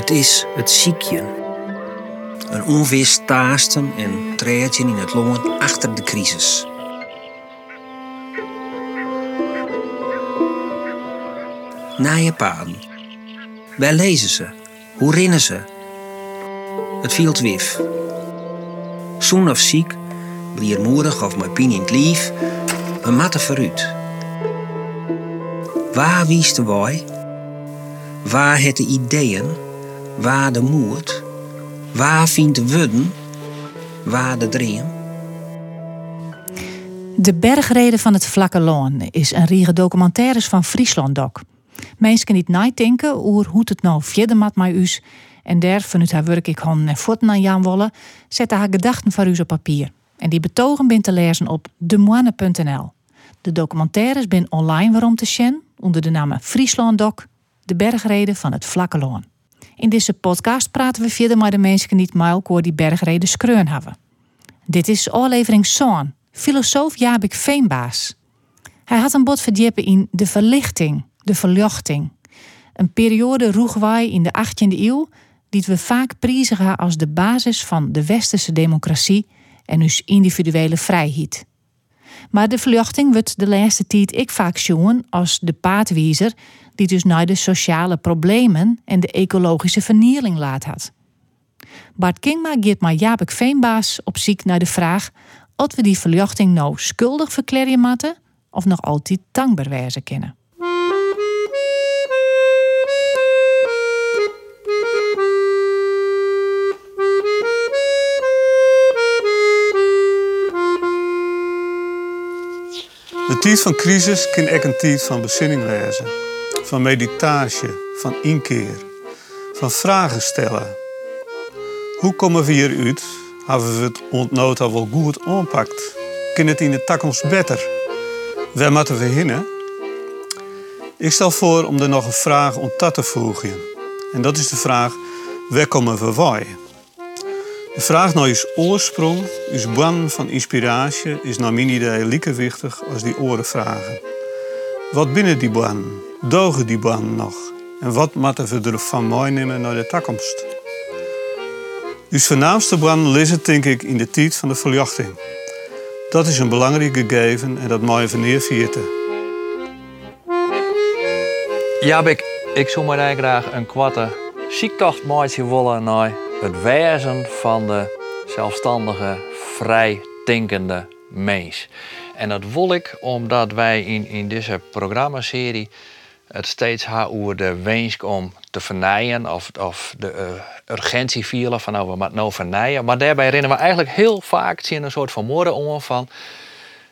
Het is het ziekje. Een onwist taasten en treedje in het longen achter de crisis. Naaie paden. Waar lezen ze? Hoe rennen ze? Het viel wif. Zoen of ziek, bliermoedig of met pien in het lief, we matten verruut. Waar wiest de wij? Waar het de ideeën? Waar de moed? Waar vindt de wudden? Waar de dream? De bergreden van het Vlakke Loon is een riege documentaires van Friesland Doc. Mensen niet nadenken over hoe het nou verder met mij us. En daar, vanuit haar werk ik handen en voeten aan Jan Wolle, zette haar gedachten voor u op papier. En die betogen bent te lezen op demoine.nl. De documentaires zijn online waarom te zien onder de naam Friesland Doc, de bergreden van het Vlakke Loon. In deze podcast praten we verder met de mensen niet maar over die bergreden skreun hebben. Dit is aflevering Zoon, filosoof Jabik Veenbaas. Hij had een bod verdiepen in de verlichting, de verjochting. Een periode roegwaai in de 18e eeuw die we vaak prijzigen als de basis van de westerse democratie en dus individuele vrijheid. Maar de verjochting wordt de laatste tijd ik vaak zien als de paadwiezer die dus naar de sociale problemen en de ecologische vernieling laat had. Bart Kingma geeft maar Jaap Veenbaas op ziek naar de vraag of we die verjochting nou schuldig verklaren moeten of nog altijd dankbaar wijzen kennen. De tijd van crisis kan ook een tijd van bezinning wezen. Van meditatie, van inkeer, van vragen stellen. Hoe komen we hieruit? Hebben we het ontnood al wel goed aanpakt? Kan het in de toekomst beter? Waar moeten we heen? Ik stel voor om er nog een vraag om dat te voegen. En dat is de vraag, waar komen we wij? De vraag naar je oorsprong, je bron van inspiratie, is naar mijn idee wichtig als die oren vragen. Wat binnen die bron? Dogen die bron nog? En wat moeten we ervan meenemen naar de toekomst? Dus voornaamste ligt het denk ik in de tijd van de verjachting. Dat is een belangrijk gegeven en dat mooi van neervierten. Ja, ik, ik zou maar graag een kwarte ziektocht maatje willen naar het wezen van de zelfstandige, vrij denkende mens. En dat wil ik omdat wij in, in deze programmaserie het steeds hebben over de wens om te vernijen of, of de uh, urgentie vielen van nou, we moeten nou vernijen. Maar daarbij herinneren we eigenlijk heel vaak zien een soort van moorden om van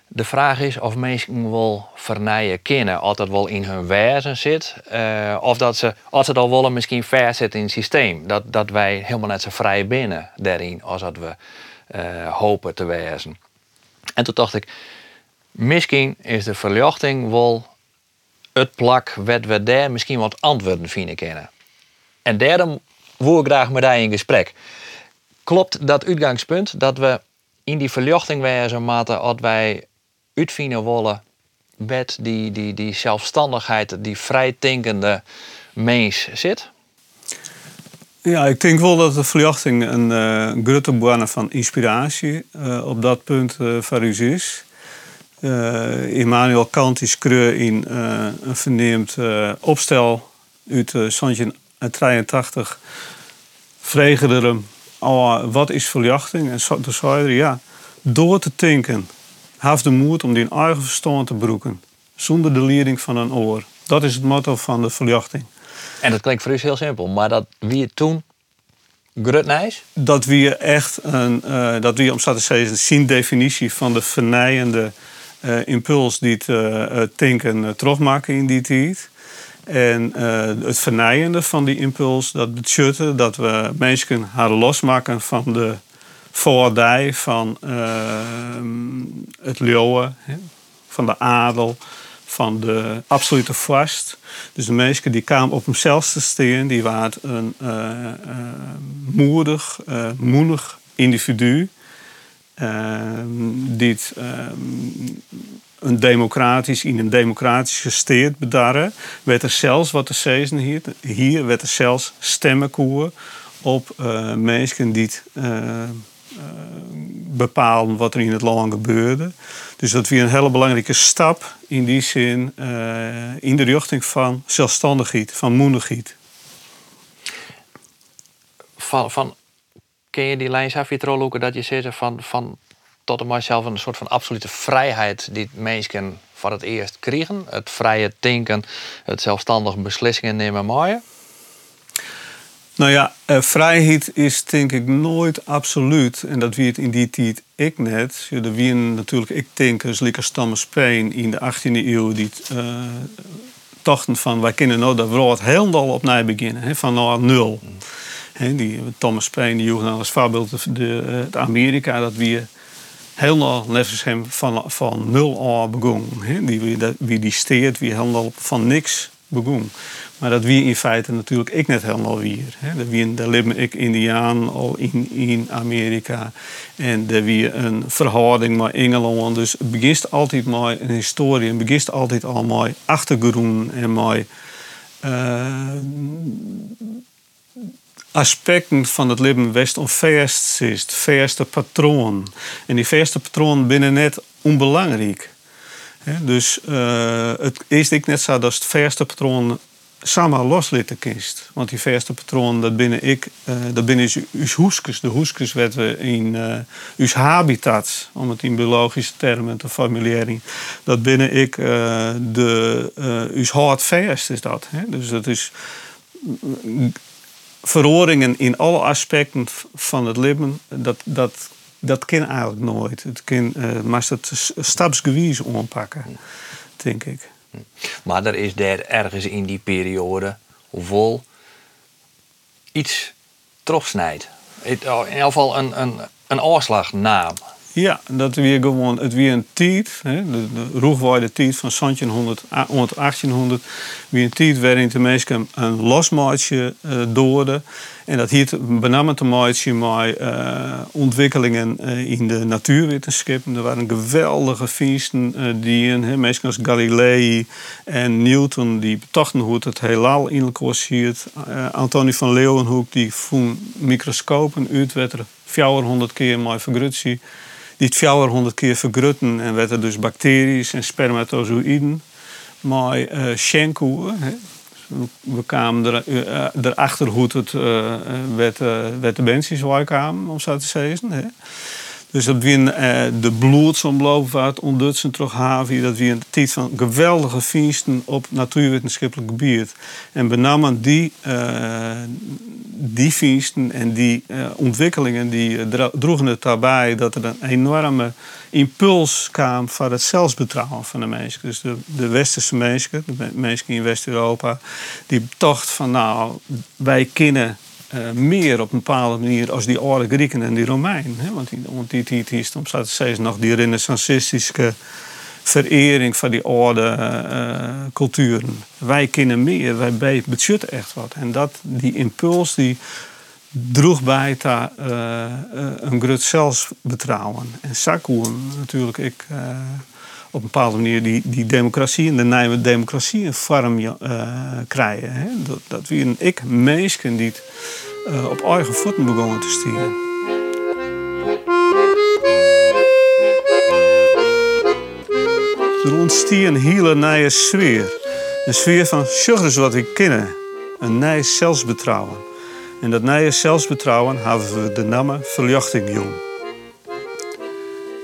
de vraag is of mensen wel vernijen kennen, dat wel in hun wezen zit, uh, of dat ze, als ze al willen, misschien ver zitten in het systeem. Dat, dat wij helemaal net zo vrij binnen daarin als dat we uh, hopen te wezen. En toen dacht ik, misschien is de verlichting wel het plak wat we daar misschien wat antwoorden vinden kennen. En daarom wil ik graag met jou in gesprek. Klopt dat uitgangspunt dat we in die verlichting wezen moeten als wij uitvinden willen met die, die, die zelfstandigheid, die vrijdenkende mens zit? Ja, ik denk wel dat de verjachting een uh, grote bron van inspiratie uh, op dat punt uh, voor u is. Uh, Immanuel Kant is kreur in een verneemd opstel uit 1983. Vregen er hem, oh, wat is verjachting? En toen zei hij, ja, door te denken heeft de moed om die eigen verstand te broeken, zonder de leiding van een oor. Dat is het motto van de verjachting. En dat klinkt voor u heel simpel, maar dat wie toen grutnijs? Dat wie echt een, uh, dat wie om te zeggen, zien definitie van de vernijende uh, impuls die het uh, denken terugmaken in die tijd. En het vernijende van die impuls, dat betekent dat we mensen haar losmaken van de voordij van het leeuwen, van de adel, van de absolute vast. Dus de mensen die kwamen op hemzelf te staan, die waren een moedig, moedig individu. Ehm, die het, ehm, een democratisch, in een democratische steed bedarren, werd er zelfs, wat de season hier, hier werd er zelfs stemmenkoer op uh, mensen die uh, bepalen wat er in het land gebeurde. Dus dat weer een hele belangrijke stap in die zin in de richting van zelfstandigheid, van moedigheid. Van, ken je die lijn af je dat je zegt van, van tot en mijzelf een soort van absolute vrijheid die mensen voor het eerst kregen. Het vrije denken, het zelfstandig beslissingen nemen maaien. Nou ja, eh, vrijheid is denk ik nooit absoluut. En dat wie het in die tijd ik net. Er wie natuurlijk, ik denk, als Lieke Thomas Paine in de 18e eeuw die uh, dachten van wij kunnen nou dat woord helemaal opnieuw beginnen, van nou nul. Mm. Die Thomas Paine die als voorbeeld de, het Amerika dat wie helemaal nevens hem van, van nul aan begon. Die, wie die steert, wie helemaal van niks begon. Maar dat wie in feite natuurlijk ik net helemaal weer. Dat wie daar leven ik Indiaan al in, in Amerika. En dat wie een verhouding met Engeland. Dus het begint altijd met een historie. Het begint altijd al met achtergrond en met... Uh, aspecten van het leven west is, het verste patroon. En die verste patroon binnen net onbelangrijk. dus uh, het is ik net zo dat het verste patroon samen loslitten kist. Want die verste patroon, dat binnen ik, uh, dat binnen is hoeskes. De hoeskes werden in uh, uw habitat, om het in biologische termen te formuleren. Dat binnen ik de uw hart verst is dat. Dus dat is verhoringen in alle aspecten van het leven, dat, dat, dat kan eigenlijk nooit. Het kan, uh, maar het stapsgewijs aanpakken, denk ik. Maar er is daar ergens in die periode vol iets terugsnijdt. In ieder geval een, een, een oorslagnaam. Ja, dat weer gewoon, het weer een tijd, hè, de, de roegwaarde tijd van 1700, 1800, weer een tijd waarin de mensen een losmaatje uh, doorden. En dat hield benamelijk te maken met uh, ontwikkelingen uh, in de natuurwetenschappen. Er waren geweldige feesten uh, die een, mensen als Galilei en Newton die betochten hoe het heelal in elkaar ziet. Antonie van Leeuwenhoek die vond microscopen uit, werd er 400 keer maar vergrutsie die 400 keer vergrutten en werden dus bacteriën en spermatozoïden. Maar uh, Schenkoe, we kwamen uh, erachter hoe het uh, werd, werd de mensen kwamen, om zo te zeggen. Dus dat we uh, de bloedsomloop wat ondutsen terug hebben. Dat we een tijd van geweldige feesten op natuurwetenschappelijk gebied. En benamelijk die, uh, die feesten en die uh, ontwikkelingen die droegen het daarbij dat er een enorme impuls kwam voor het zelfsbetrouwen van de mensen. Dus de, de westerse mensen, de mensen in West-Europa, die dachten van nou, wij kennen uh, meer op een bepaalde manier als die oude Grieken en die Romeinen. Hè? Want die, die, die, staat steeds nog die renaissancistische verering van die oude uh, culturen. Wij kennen meer, wij budget echt wat. En dat, die impuls die droeg bij ta, uh, een groot zelfsbetrouwen. En Sakoen natuurlijk, ik op een bepaalde manier die, die democratie en de nieuwe democratie een vorm uh, krijgen. Hè? Dat, dat een ik mensen die uh, op eigen voeten begonnen te stieren. Er ontstier een hele nieuwe sfeer. Een sfeer van suggers wat we kennen. Een nieuw zelfsbetrouwen. En dat nieuwe zelfsbetrouwen hebben we de naam verlichting jong.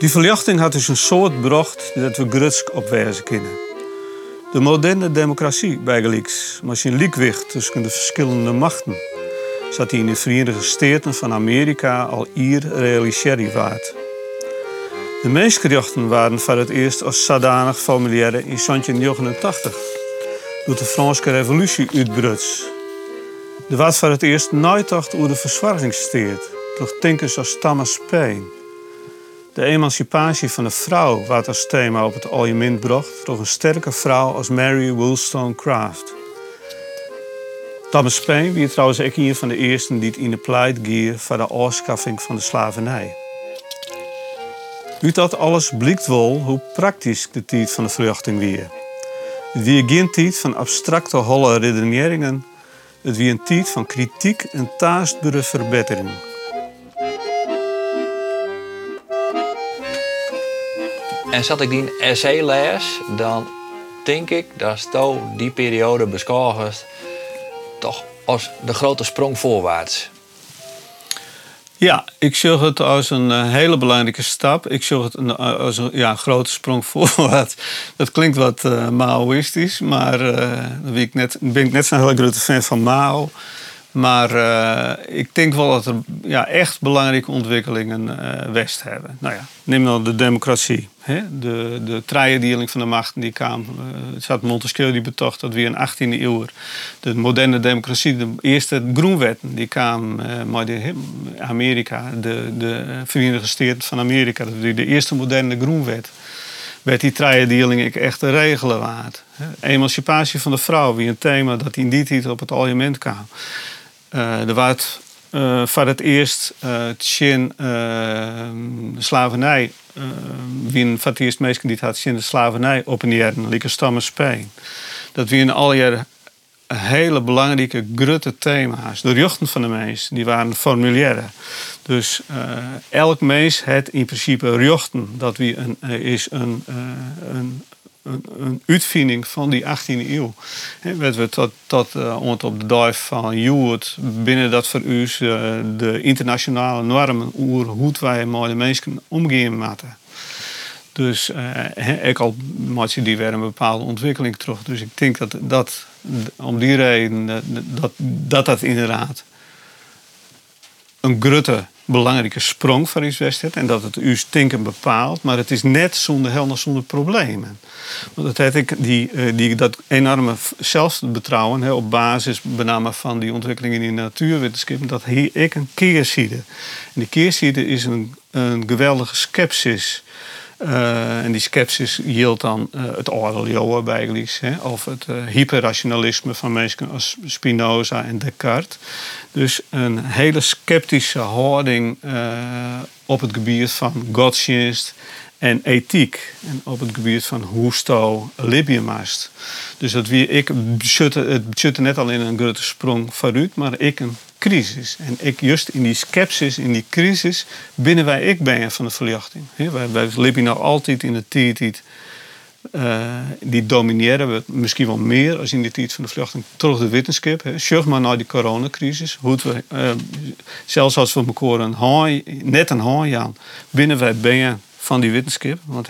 Die verlichting had dus een soort bracht dat we grutsk opwijzen kunnen. De moderne democratie bijgelijks, maar zijn liekwicht tussen de verschillende machten, zat hij in de Verenigde Staten van Amerika al hier realiseerd waard. De mensenrechten waren voor het eerst als zodanig formuleren in 1789, door de Franse Revolutie uitbruts. Er was voor het eerst nagedacht over de verzorgingssteert, door denkers als Thomas Paine. De emancipatie van de vrouw werd als thema op het algemeen bracht door een sterke vrouw als Mary Wollstonecraft. Thomas Paine wie trouwens ook een van de eersten die in de pleit gier voor de afschaffing van de slavernij. Uit dat alles blijkt wel hoe praktisch de tijd van de verwachting weer. Het wie geen van abstracte holle redeneringen. Het wie een tijd van kritiek en taastbare verbetering. En zat ik die essay lees, dan denk ik dat Sto die periode beschouwt toch als de grote sprong voorwaarts. Ja, ik zag het als een eh, hele belangrijke stap. Ik zag het eh, als een ja, grote sprong voorwaarts. Dat klinkt wat uh, Maoïstisch, maar dan ben ik, net, ben ik net zo'n hele grote fan van Mao. Maar ik denk wel dat er ja, echt belangrijke ontwikkelingen uh, west hebben. Nou ja, neem dan de democratie. Hè? De, de trijedeling van de machten die kwam. Het zat Montesquieu die betocht dat we in de 18e eeuw de moderne democratie, de eerste groenwetten, die kwam de, Amerika, de, de Verenigde Staten van Amerika, dat was de eerste moderne groenwet werd die trijedeling echt de regelen waard. Emancipatie van de vrouw, wie een thema dat in die tijd op het algemeen kwam. Er werd voor het eerst uh, tjen, de slavernij, wie voor het eerst mensen die had de slavernij op een jaar, like stammen Spijn. Dat wie in al jaren hele belangrijke grote thema's. De rechten van de mens, die waren formulaire. Dus elk mens heeft in principe rechten. Dat wie een, is een, een een, uitvinding van die 18e eeuw. He, we tot, tot uh, op de duif van Joert binnen dat voor uh, de internationale normen over hoe wij met de mensen omgaan moeten. Dus uh, ik al maak die weer een bepaalde ontwikkeling terug. Dus ik denk dat dat om die reden dat dat, dat inderdaad een grote belangrijke sprong voor iets wedstrijd. En dat het uw stinken bepaalt. Maar het is net zonder helder, zonder problemen. Want dat ik die, eh, die, dat enorme zelfbetrouwen hè, op basis van die ontwikkelingen in de natuurwetenschap. Dat hier ik een keerzijde. En die keerzijde is een, een geweldige sceptisch. Uh, en die sceptisch hield dan uh, het oordeel bijgelijks, of het uh, hyperrationalisme van mensen als Spinoza en Descartes. Dus een hele sceptische houding op het gebied van godsdienst en ethiek. En op het gebied van hoe sto mast. Dus dat wie ik het zit net al in een grote sprong vooruit, maar ik een crisis. En ik juist in die sceptisch, in die crisis, binnen wij ik ben van de verlichting. wij, wij leven nog altijd in de tijd uh, die domineren we misschien wel meer als in de tijd van de vluchting terug de wetenschap. Zorg maar naar die coronacrisis. Hoe we, uh, zelfs als we elkaar een net een haai aan, binnen wij ben van die wetenschap. Want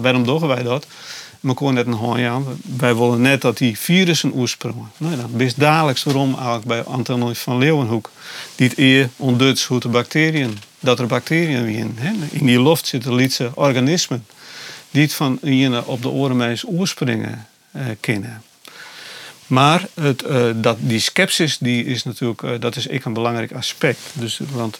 waarom doen wij dat? We kon net een aan. Wij willen net dat die virussen oorsprongen. Nou, is dadelijk waarom eigenlijk bij Antonie van Leeuwenhoek. Die het eer ontdekt hoe de bacteriën, dat er bacteriën in. Hè? In die lucht zitten lietse organismen. Die het van hier op de orenmeis oorspringen eh, kennen. Maar het, uh, dat, die sceptisch die is natuurlijk, uh, dat is ik een belangrijk aspect. Dus, want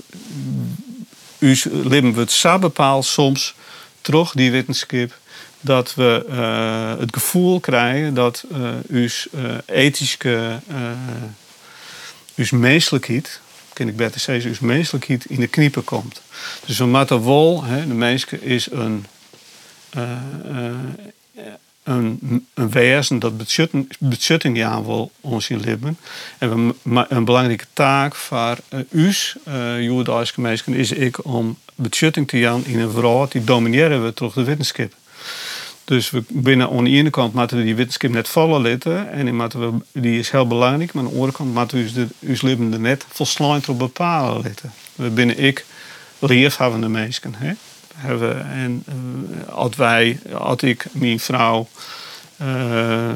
u leven we het bepaald soms terug, die wetenschap, dat we uh, het gevoel krijgen dat uh, uw uh, ethische, uw menselijkheid, ken ik beter zeggen, uw menselijkheid in de kniepen komt. Dus wel, hè, de mens is een, een, een wezen dat bezutting aan wil ons in leven. En een belangrijke taak voor uh, us, uh, Joodse is ik om bezutting te gaan in een vrouw die domineren we toch de wetenschap. Dus we binnen aan de ene kant moeten we die wetenschap net vallen laten. En we, die is heel belangrijk. Maar aan de andere kant moeten we ons leven er net volsluit op bepalen laten. We binnen ik leefhavende mensen. Hè? Hebben. En uh, als wij, als ik, mijn vrouw, uh,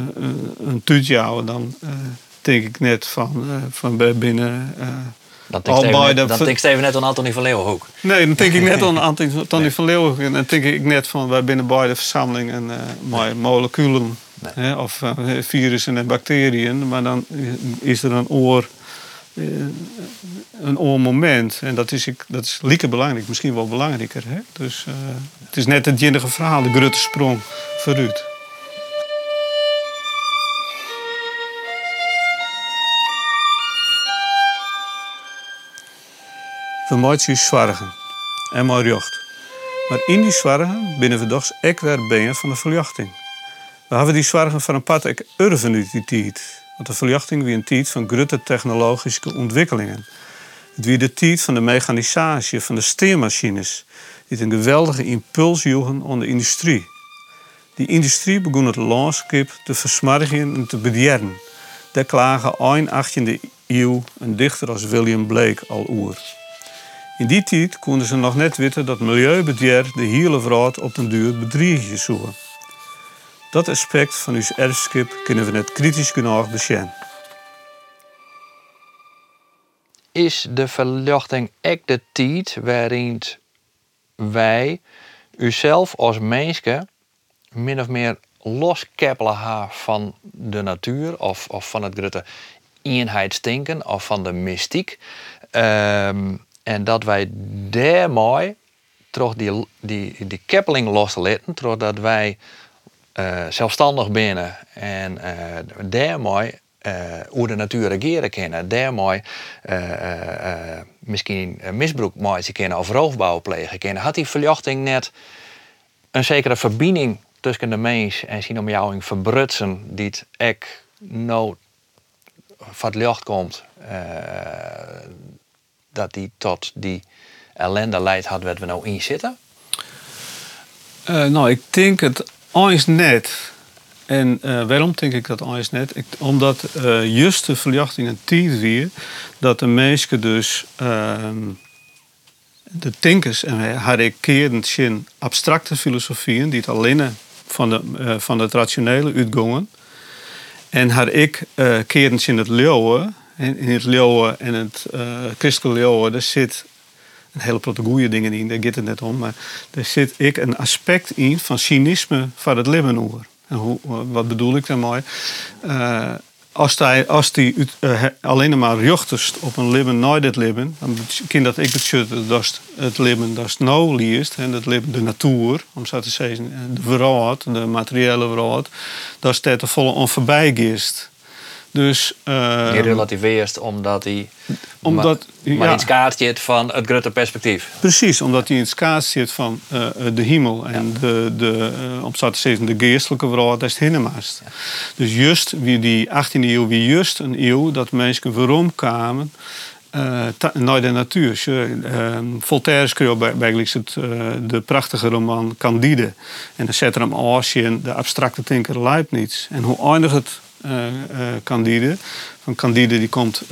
een tuutje houden, dan uh, denk ik net van, van binnen dan denk ik even net aan Antonie van Leeuwenhoek. Nee, dan denk ik net aan nee. van Leeuwenhoek. En dan denk ik net van wij binnen bij de verzameling en uh, moleculen. Hè, of uh, virussen en bacteriën. Maar dan is er een oor, uh, een oormoment. En dat is, dat is lieke belangrijk, misschien wel belangrijker. Hè? Dus het is net het jinnige verhaal, de grote sprong vooruit. We moeten zorgen en maar jocht. Maar in die zorgen binnen we toch weer benen van de verjachting. We hebben die zorgen van een pad ook urven die tijd. Want de verjachting wie een tijd van grote technologische ontwikkelingen. Het wie de tijd van de mechanisatie, van de steermachines. Die een geweldige impuls joegen aan de industrie. Die industrie begon het landschap te versmargen en te bedienen. Daar klagen eind 18e eeuw een dichter als William Blake al oer. In die tijd konden ze nog net weten dat milieubedieer de hele wereld op den duur bedriegen zoeken. Dat aspect van uw erfskip kunnen we net kritisch genoeg beschen. Is de verlichting echt de tijd waarin wij, uzelf als mensen, min of meer loskeppelen haar van de natuur of, of van het grote eenheidsdenken of van de mystiek. Ehm, en dat wij daarmee, toch die, die, die keppeling loslaten, doordat wij uh, zelfstandig binnen en uh, daarmee uh, hoe de natuur reageren kunnen, daarmee misschien misbruik maken kunnen of roofbouw plegen kunnen, had die verlichting net een zekere verbinding tussen de mens en zijn omjouwing verbrutsen die het ek nou van het licht komt, dat die tot die ellende leidt had wat we nou in zitten? nou, ik denk het eens net. En uh, waarom denk ik dat eens net? Ik, omdat uh, juist de verjachting een tijd weer dat de mensen dus uh, de denkers en haar keren in abstracte filosofieën die het alleen van, de, uh, van het rationele uitgongen. En haar ik keren in het leeuwen. En in het leeuwen en het christelijke leeuwen, daar zit een hele goede dingen in, daar gaat het net om. Maar er zit ik een aspect in van cynisme van het leven over. En hoe, wat bedoel ik daarmee? Uh, als hij als die uh, alleen maar jochtest op een leven nooit het leven, dan kind dat ik het dat het leven dat nou liest en leven de natuur, om zo te zeggen, de wereld, de materiële wereld, dat is de volle onvoorbij dus, uh, die relativeert omdat hij omdat, maar, maar ja, in het kaart zit van het grote perspectief. Precies, omdat hij in het kaart zit van uh, de hemel en de, de, uh, om zo te zeggen, de geestelijke wereld, dat is het Ja. Dus juist wie die 18e eeuw, wie juist een eeuw dat mensen waarom kwamen uh, naar de natuur. Uh, Voltaire schreef bijgelijks het, uh, de prachtige roman Candide. En dan zet er hem als de abstracte denker Leibniz. En hoe eindigt het Candide. Van Candide die komt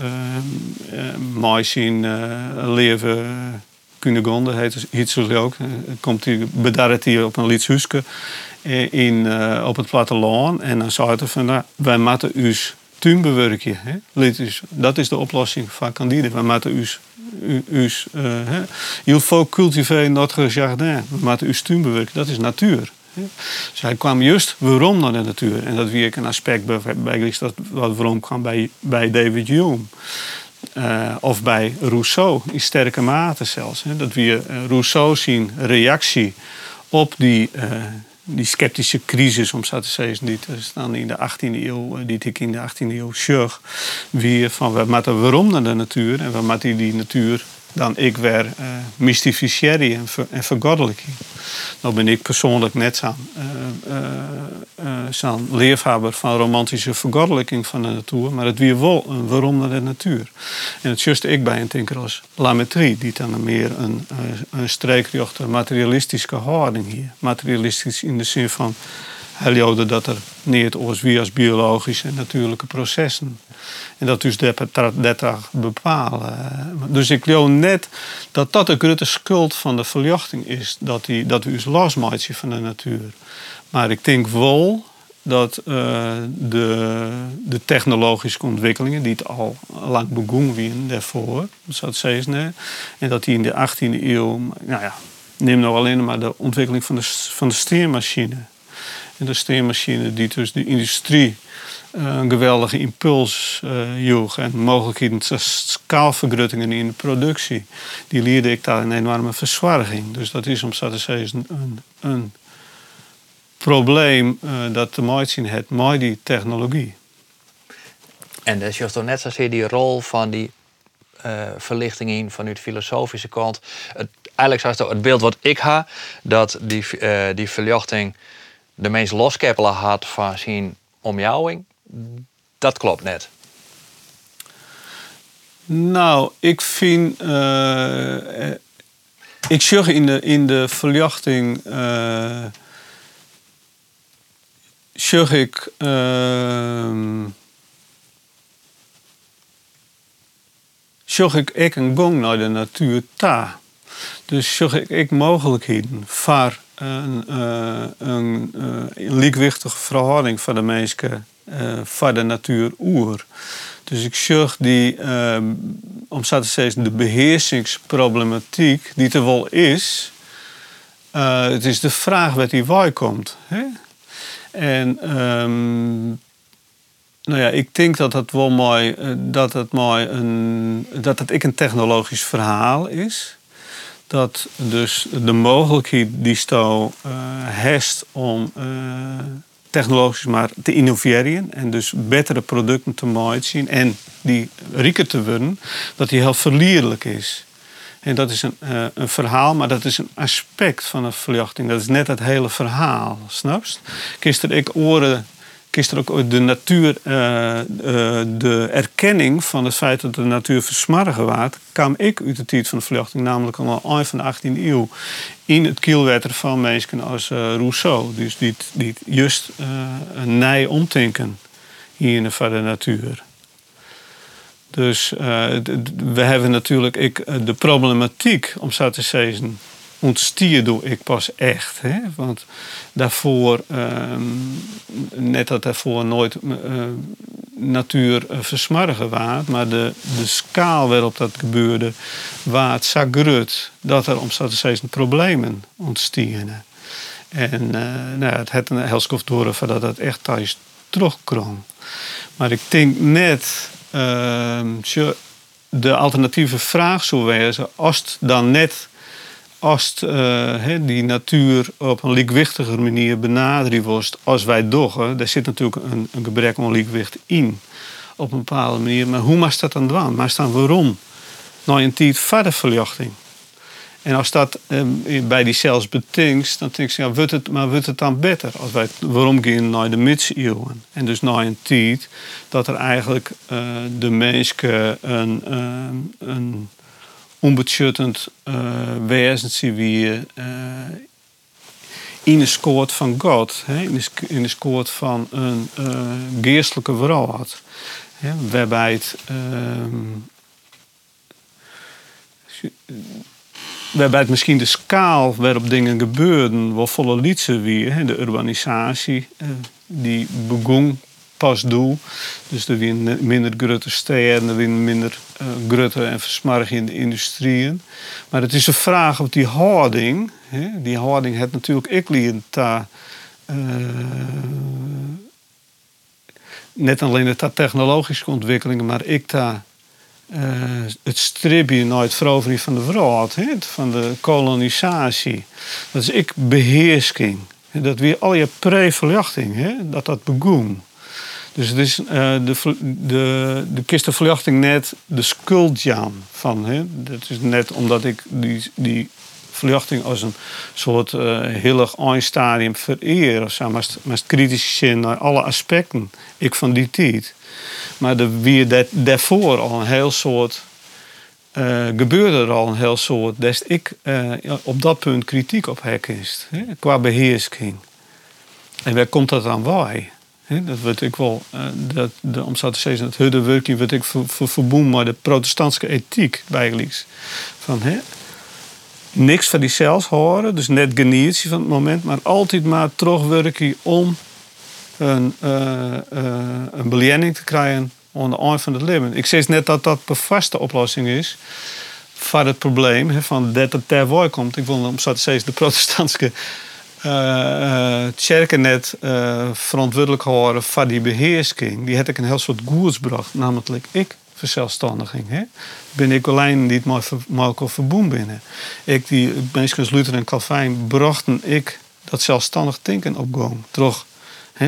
mooi zien leven Cunegonde heet het zo ook. komt hij bedarret hij op een lietshuske in op het platteland en dan zei hij van nou, wij moeten us tuin bewerken. Dat is de oplossing van Candide. Wij moeten us us, uh, faut cultiver notre jardin. We moeten us tuin bewerken. Dat is natuur. Hij kwam juist waarom naar de natuur. En dat ik een aspect bij dat wat waarom kwam bij, bij David Hume. Uh, of bij Rousseau, in sterke mate zelfs. Hè. Dat we uh, Rousseau zien reactie op die, uh, die sceptische crisis, om zo te zeggen, die staan in de 18e eeuw, die ik in de 18e eeuw. Wie van we waarom naar de natuur en we moeten die natuur dan ik weer uh, en, ver, en vergoddelijking. Nou ben ik persoonlijk net zo'n uh, van romantische vergoddelijking van de natuur, maar het weer wel waarom de natuur. En het juist ik bij een denker als Lametrie, die dan meer een, een materialistische houding hier. Materialistisch in de zin van hij dat er niet als wie als biologische en natuurlijke processen. En dat dus dat bepalen. Dus ik geloof net dat dat de grote schuld van de verlichting is. Dat, die, dat we ons losmaken van de natuur. Maar ik denk wel dat uh, de, de technologische ontwikkelingen, die het al lang begonnen waren daarvoor, zou het en dat die in de 18e eeuw, nou ja, neem nou alleen maar de ontwikkeling van de, van de. En de steermachine die dus de industrie eh, een geweldige impuls uh, joeg. En mogelijkheden tot skaalvergruttingen in de productie. Die leerde ik daar een enorme verzwarging. Dus dat is om zo te zeggen een, een probleem uh, dat te maken zien heeft met die technologie. En dat is toch net zozeer die rol van die verlichting in vanuit filosofische kant. Het eigenlijk zoals het beeld wat ik ha, dat die, eh, die verlichting de meest loskeppelen had van zijn omjouwing. Dat klopt net. Nou, ik vind. eh, eh, ik zeg in de, in de verlichting. eh zeg ik. ehm zeg ik een gong naar de natuur ta. Dus zeg ik ik mogelijkheden voor een, eh, een, eh, verhouding van de mensen eh van de natuur oer. Dus ik zeg die, om zo te zeggen, de beheersingsproblematiek die er wel is. het is de vraag wat die waar komt. Hè? En ehm, nou ja, ik denk dat het wel mooi, dat het mooi een, dat het ik een technologisch verhaal is. Dat dus de mogelijkheid die sto eh heeft om eh, technologisch maar te innoveren en dus betere producten te maken en die rieker te worden, dat die heel verlierlijk is. En dat is een, eh, een verhaal, maar dat is een aspect van een verlichting. Dat is net het hele verhaal, snapst? Gisteren ik oren gisteren ook de natuur, eh, eh, de erkenning van het feit dat de natuur versmargen waard, kwam ik uit de tijd van de verlichting, namelijk al aan van de 18e eeuw, in het kielwetter van mensen als eh, Rousseau. Dus die, die juist een nij omtinken hier van de natuur. Dus we hebben natuurlijk ik, de problematiek, om zo te zeggen, ontstier doe ik pas echt. Hè? Want daarvoor, ehm, net dat daarvoor nooit eh, natuur eh, versmargen waard, maar de, de schaal waarop dat gebeurde, waard groot dat er, om zeggen, problemen ontstieren. En eh, nou, het had een helskof door dat het echt thuis terugkwam. Maar ik denk net, ehm, de alternatieve vraag zou wezen, als het dan net als eh, die natuur op een liekwichtiger manier benaderd wordt als wij doggen, daar zit natuurlijk een, een gebrek aan liekwicht in op een bepaalde manier. Maar hoe mag dat dan doen? Maar dan waarom? Nou, een tijd verder verlichting. En als dat eh, bij die zelfs betinkt, dan denk ik, ja, wordt het, maar wordt het dan beter? Als wij waarom gaan naar de middeleeuwen? En dus naar een tijd dat er eigenlijk eh, de mensen een, eh, een onbeschuttend uh, wezen zien wie uh, in de scoort van God, in, de, scoort van een uh, geestelijke vrouw had. Hè, waarbij het. ehm, waarbij het misschien de schaal waarop dingen gebeurden wel volle liedse weer. De urbanisatie eh, die begon pas doel. Dus er weer minder grote steden, er weer minder uh, grote en versmargende industrieën. Maar het is een vraag of die houding, hè, die houding heeft natuurlijk ik daar. Uh, net alleen de technologische ontwikkelingen, maar ik daar uh, het stripje naar het veroveren van de wereld, van de kolonisatie. Dat is ik beheersking. Dat weer al je pre-verlichting, dat dat begon. Dus het is uh, de, de, de kistenverlichting net de skuldjaan van. Hè? Dat is net omdat ik die, die verlichting als een soort uh, heel erg vereer. Of zo, maar het kritisch zijn naar alle aspecten. Ik van die tijd. Maar de, wie dat, daarvoor al een heel soort. Uh, gebeurde er al een heel soort. Dat ik op dat punt kritiek op herkist. Qua beheersking. En waar komt dat aan bij? Dat wordt ik wel, uh, dat, de, om zo het hudde werking wordt ik verboen maar de protestantse ethiek bijgelijks. Van he, niks van die zelfs horen, dus net geniertje van het moment, maar altijd maar terugwerken om een, uh, een beliening te krijgen aan de eind van het leven. Ik zeg net dat dat de vaste oplossing is voor het probleem van dat het ter komt. Ik wil om zo te de protestantse uh, uh, net uh, verantwoordelijk houden voor die beheersking. Die had ik een heel soort goeds gebracht, namelijk ik verzelfstandiging. Hè? Ben ik alleen niet maar makkelijk verboen binnen. Ik die als Luther en Calvijn brachten ik dat zelfstandig denken op gang. Terug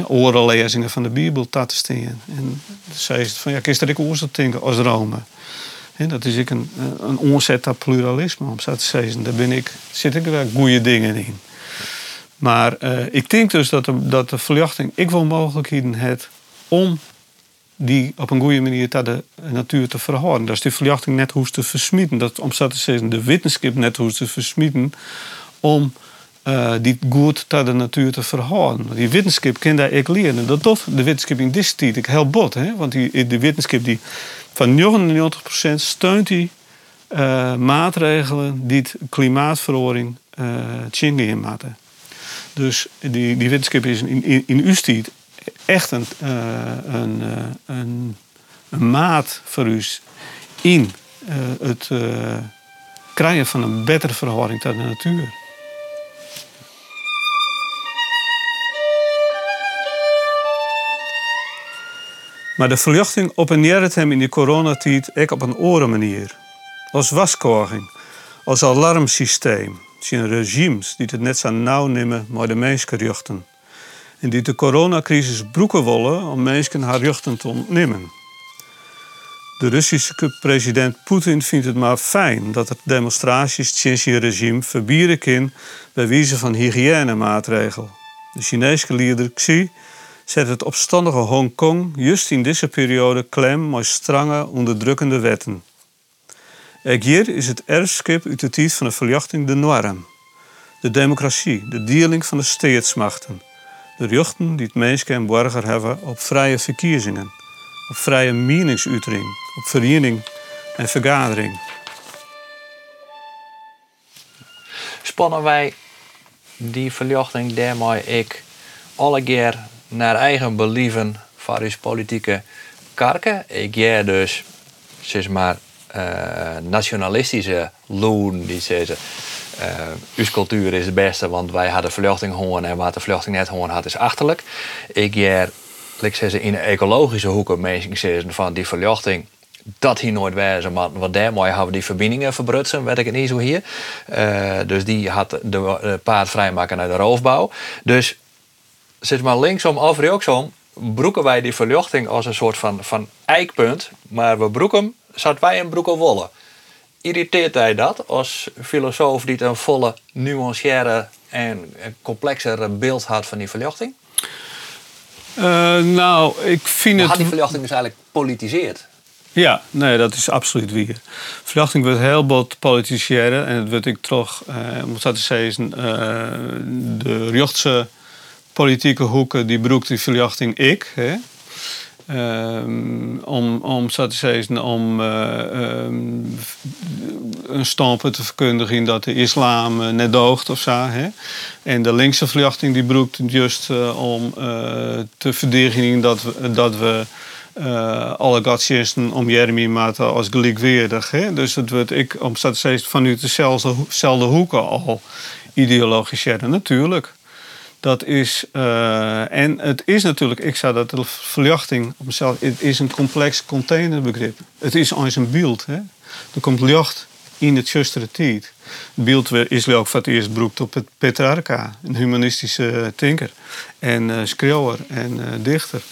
orenlezingen van de Bijbel te. En zei ze van ja, kies dat ik denken als Rome. dat is ik een, een onzet pluralisme, om zo te zeggen. Daar ben ik, zit ik wel goede dingen in. Maar uh, ik denk dus dat de, dat de verjachting ik wel mogelijkheden heeft om die op een goede manier naar de natuur te verhouden. Dat is die verjachting net hoe te versmieten. Dat om te de wetenschap net hoe te versmieten om uh, die goed naar de natuur te verhouden. Die wetenschap kan daar ik leren. Dat doet de wetenschap in dit tijd ik heel bot. Hè? Want die, de wetenschap die van 99% steunt die uh, maatregelen die het klimaatverhoring uh. Dus die, die wetenschap is in, in, in uw tijd echt een, uh, een, een, een, maat voor u in het krijgen van een betere verhouding tot de natuur. Maar de verluchting openeerde hem in die coronatijd ook op een andere manier. Als waskoging, als alarmsysteem. Zijn regimes die het net zo nauw nemen maar de mensen rechten. En die de coronacrisis broeken willen om mensen haar rechten te ontnemen. De Russische president Poetin vindt het maar fijn dat er demonstraties sinds regime verbieden kan bij wijze van hygiënemaatregelen. De Chinese leider Xi zet het opstandige Hongkong juist in deze periode klem met strenge, onderdrukkende wetten. Hier is het erfskip uit van de verjachting de norm. De democratie, de dealing van de staatsmachten. De rechten die het mens en burger hebben op vrije verkiezingen, op vrije meningsuitering, op vereniging en vergadering. Spannen wij die verjachting daarmee ik alle keer naar eigen believen uw politieke karken. Ik jij dus, zeg maar, nationalistische loon die zeggen. Uh, uw cultuur is het beste, want wij hadden vluchting hoorn en wat de vluchting net hoorn had is achterlijk. Ik jij, ik in de ecologische hoeken mensen van die verluchting dat hier nooit wezen, maar wat daarmee hebben we die verbindingen verbrutsen, weet ik het niet zo hier. Uh, dus die had de, paard vrijmaken uit de roofbouw. Dus zeg maar linksom of rechtsom, broeken wij die verluchting als een soort van, van eikpunt, maar we broeken, zouden wij een broeken wollen. Irriteert hij dat als filosoof die een volle, nuanciëre en complexere beeld had van die verluchting? Uh, nou, ik vind maar het. Had die verluchting dus eigenlijk politiseerd? Ja, nee, dat is absoluut wie. Verluchting wordt heel bot politiseren en het wordt ik toch, uh, moet dat zeggen, uh, de rechtse politieke hoeken die broekt die verjachting ik. Hè? Um, om, om, te zeggen, om uh, um, een stampen te verkondigen dat de islam uh, net doogt of zo. Hè? En de linkse verjachting die broekt juist uh, om te verdedigen dat we, dat we alle godsdiensten om Jeremy maken als gelijkwaardig. Dus het wordt ik, om zo te zeggen, vanuit dezelfde hoeken al ideologiseren, natuurlijk. Dat is, uh, en het is natuurlijk, ik zou dat de verlichting op mezelf, het is een complex containerbegrip. Het is als een beeld. Hè? Er komt licht in het justere tijd. Het beeld is ook voor eerst beroept op het Petrarca, een humanistische tinker en uh, schreeuwer en uh, dichter,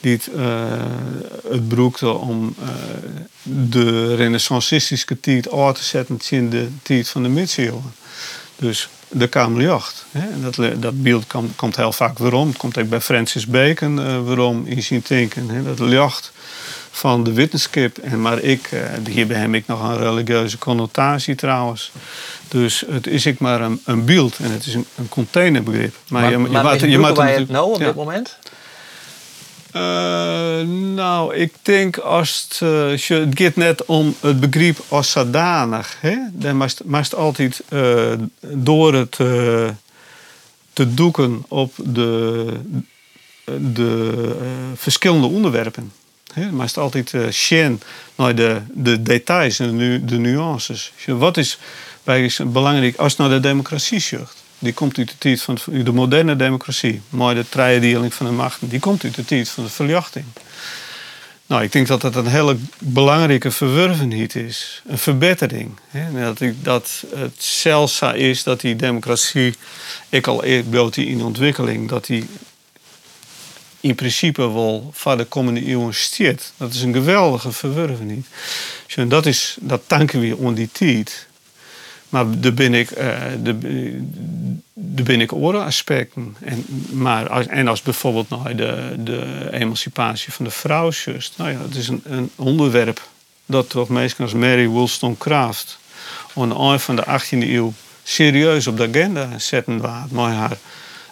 die het, uh, het om de renaissancistische tijd uit te zetten in de tijd van de middeleeuwen. Dus de Kamerjacht. Dat, dat beeld komt, komt heel vaak waarom. Het komt ook bij Francis Bacon uh, waarom in zijn denken. Hè? Dat jacht van de wetenschap. En maar ik, uh, hierbij heb ik nog een religieuze connotatie trouwens. Dus het is ik maar een, een beeld en het is een, een containerbegrip. Maar, maar, je, je, maar je, je, je het nou op dit moment? Uh, nou, ik denk als het, uh, het gaat net om het begrip als zodanig. Hè? Dan moest altijd uh, door het te doeken op de, de verschillende onderwerpen. Hè? Het altijd uh, naar de, de details en de, nuances. Wat is bij belangrijk als naar de democratie zucht? Die komt uit de tijd van de moderne democratie. Maar de treiedeling van de machten, die komt uit de tijd van de verjachting. Nou, ik denk dat dat een hele belangrijke verwervenheid is. Een verbetering. Hè? Dat, ik, dat het zeldzaam is dat die democratie, ik al bloot die in ontwikkeling, dat die in principe wel van de komende eeuw stiert. Dat is een geweldige verwerving. Dus dat, is, dat danken we aan die tijd. Maar daar ben ik, uh, daar ben ik aspecten. En, maar als, en als bijvoorbeeld nou, de, de emancipatie van de vrouw just, nou ja, het is een, een onderwerp dat toch meestal als Mary Wollstonecraft aan het van de 18e eeuw serieus op de agenda zetten waar met haar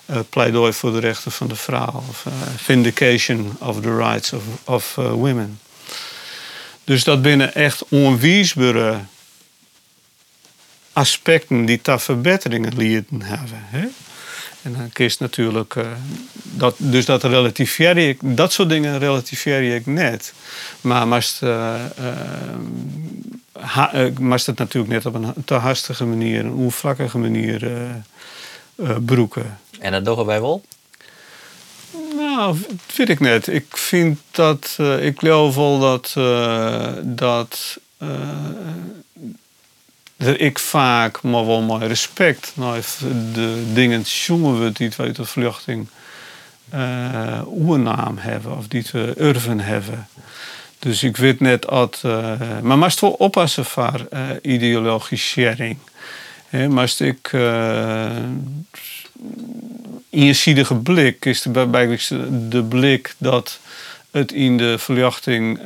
uh, pleidooi voor de rechten van de vrouw of uh, vindication of the rights of, of women. Dus dat binnen echt onwiesbare aspecten die daar verbeteringen lieten hebben. Hè? En dan kiest natuurlijk, uh, dat, dus dat relativeer ik, dat soort dingen relativeer ik net. Maar moest, uh, uh, moest het natuurlijk net op een te hastige manier, een onvlakkige manier broeken. En dat doen wij wel? Nou, dat weet ik net. Ik vind dat, ik geloof wel dat, dat dat ik vaak, maar wel mijn respect naar de dingen jongen we die uit de vluchting uh, oernaam hebben of die we urven hebben. Dus ik weet net dat, uh, maar moest wel oppassen voor uh, ideologisering. He, moest ik uh, eenzijdige blik is de, de blik dat het in de verjachting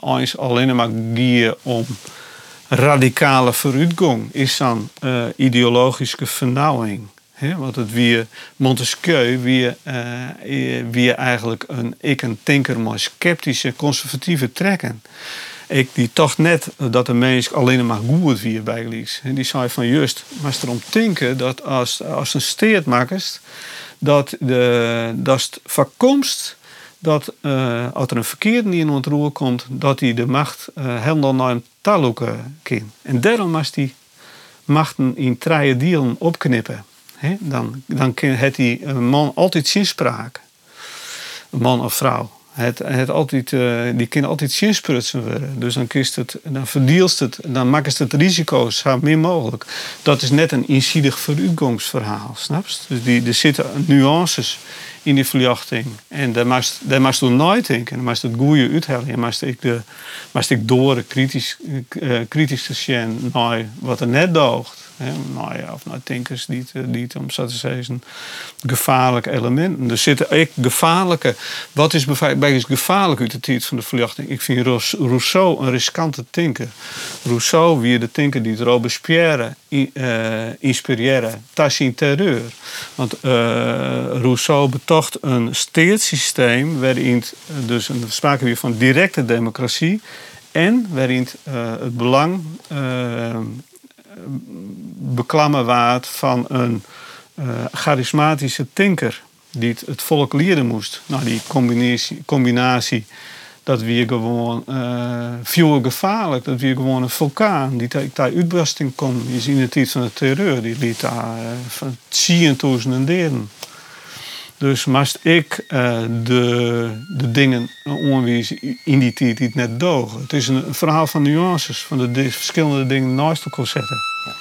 eens alleen maar gier om radicale vooruitgang is dan uh, ideologische vernauwing. He, want het wie Montesquieu wie, uh, wie eigenlijk een ik een denker maar sceptische conservatieve trekken. Ik die toch net dat de mens alleen maar goed wie bijlies. En die zei van juist, maar erom denken dat als, als een steert dat de dat het voorkomst dat uh, als er een verkeer die in ontroer komt, dat hij de macht uh, helemaal naar een taloeken kan. En daarom moest hij machten in drie delen opknippen. Dan, dan het die man altijd zinspraak. Man of vrouw. Het, het altijd, uh, die kunnen altijd zinsprutsen worden. Dus dan, kiest het, dan het, dan maakt het risico's zo min mogelijk. Dat is net een insidig vooruitgangsverhaal, snap je? Dus die, er zitten nuances in die verjachting. En daar moest, daar moest je nooit denken. Dan moest het goede uithalen. En moest ik, de, ik door kritisch, uh, kritisch te zien naar wat er net doogt. Nou ja, of naar denkers die het, het om zo te zeggen gevaarlijke elementen. Er zitten echt gevaarlijke. Wat is bijvoorbeeld gevaarlijk uit de tijd van de verlichting? Ik vind Rousseau een riskante tinker. Rousseau wie de tinker die Robespierre uh, inspireerde zijn terreur. Want uh, Rousseau betocht een steedssysteem waarin dus een sprake weer van directe democratie en waarin uh, het belang beklammen waard van een uh, charismatische tinker die het, het, volk leren moest. Nou, die combinatie, combinatie dat weer gewoon uh, veel gevaarlijk, dat weer gewoon een vulkaan die daar uitbarsting kon. Je ziet de tijd van de terreur, die liet daar uh, van tienduizenden delen. Dus moest ik uh, de, de dingen onwijzen in die tijd die net dogen. Het is een verhaal van nuances, van de verschillende dingen naast elkaar zetten. Ja.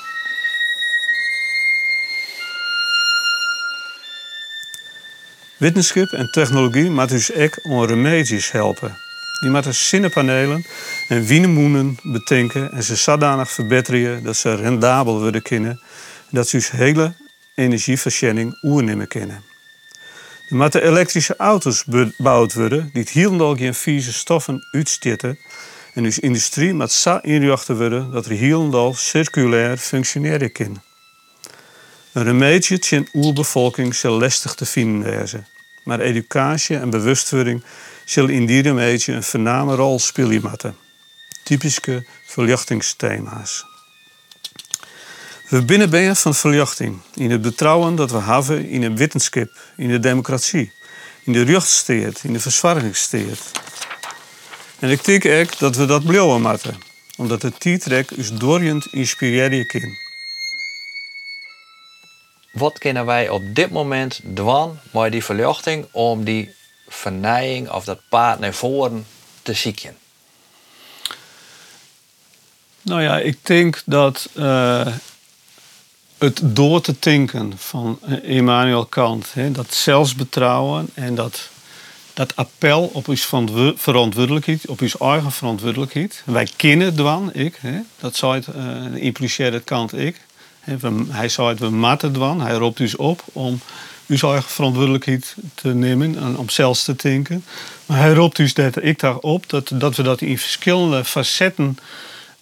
Wetenschap en technologie moeten dus ook om remedies helpen. Die moeten zinnenpanelen en wienemoenen betinken en ze zodanig verbeteren dat ze rendabel worden kunnen en dat ze dus hele energieverschenning oernemen kunnen. Moeten elektrische auto's gebouwd worden die helemaal geen vieze stoffen uitstoten en dus industrie moet zo inrichten worden dat er helemaal circulair functioneren kan. Een remedie in oerbevolking zal lastig te vinden zijn. Maar educatie en bewustwording zullen in die remedie een voorname rol spelen. Typische verlichtingsthema's. We binnen van verlichting, in het betrouwen dat we hebben in een wetenschap, in de democratie, in de rechtsstaat, in de verzwargingsstaat. En ik denk ook dat we dat blijven moeten, omdat de tijdrek is doorjend inspireren kan. Wat kunnen wij op dit moment doen met die verlichting om die vernijing of dat paard naar voren te zieken? Nou ja, ik denk dat uh, het door te denken van Immanuel Kant, hè, dat zelfsbetrouwen en dat dat appel op ons verantwoordelijkheid, op ons eigen verantwoordelijkheid. Wij kennen dwan, ik. Hè? Dat zou het, uh, impliceert het kant ik. hij zei het, we matten dwan. Hij roept dus op om uw eigen verantwoordelijkheid te nemen en om zelfs te denken. Maar hij roept dus dat ik daarop dat, dat we dat in verschillende facetten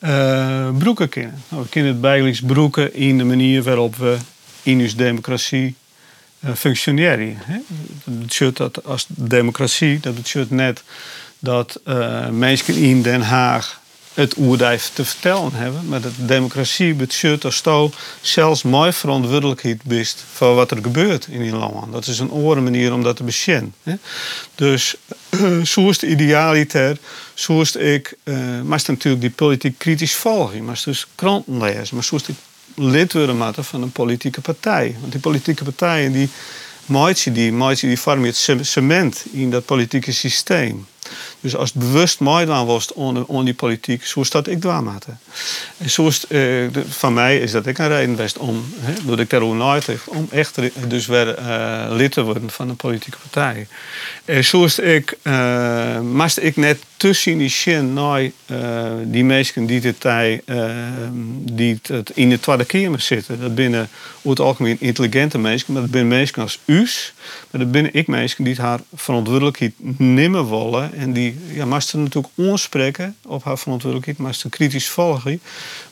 uh, broeken kennen. Nou, we kennen het bijgelijks broeken in de manier waarop we in onze democratie uh, functioneren. Dat betekent dat als democratie, dat betekent net dat uh, mensen in Den Haag het oerdijf te vertellen hebben. Maar de democratie betekent als je zelfs mooi verantwoordelijkheid bent voor wat er gebeurt in die land. Dat is een oren manier om dat te beschermen. Dus zo is de idealiter, zo is ik, uh, maar natuurlijk die politiek kritisch volgen, maar dus kranten lezen, maar zo is lid worden van een politieke partij. Want die politieke partijen die maatje die, die vormen het cement in dat politieke systeem. Dus als het bewust Maidan was on, die politiek, zo dat ik dwaamatte. En zo is uh, van mij is dat ik een reden best om, hè, dat ik daarover nooit om echt dus weer uh, lid te worden van een politieke partij. En zo is ik, uh, moest ik net tussen die zin naar die mensen die, dit, die het in de Tweede Kamer zitten. Dat binnen over het algemeen intelligente mensen, maar dat binnen mensen als us. Maar dat binnen ik mensen die haar verantwoordelijkheid nemen willen. En die ja, moesten natuurlijk onspreken op haar verantwoordelijkheid, moesten kritisch volgen.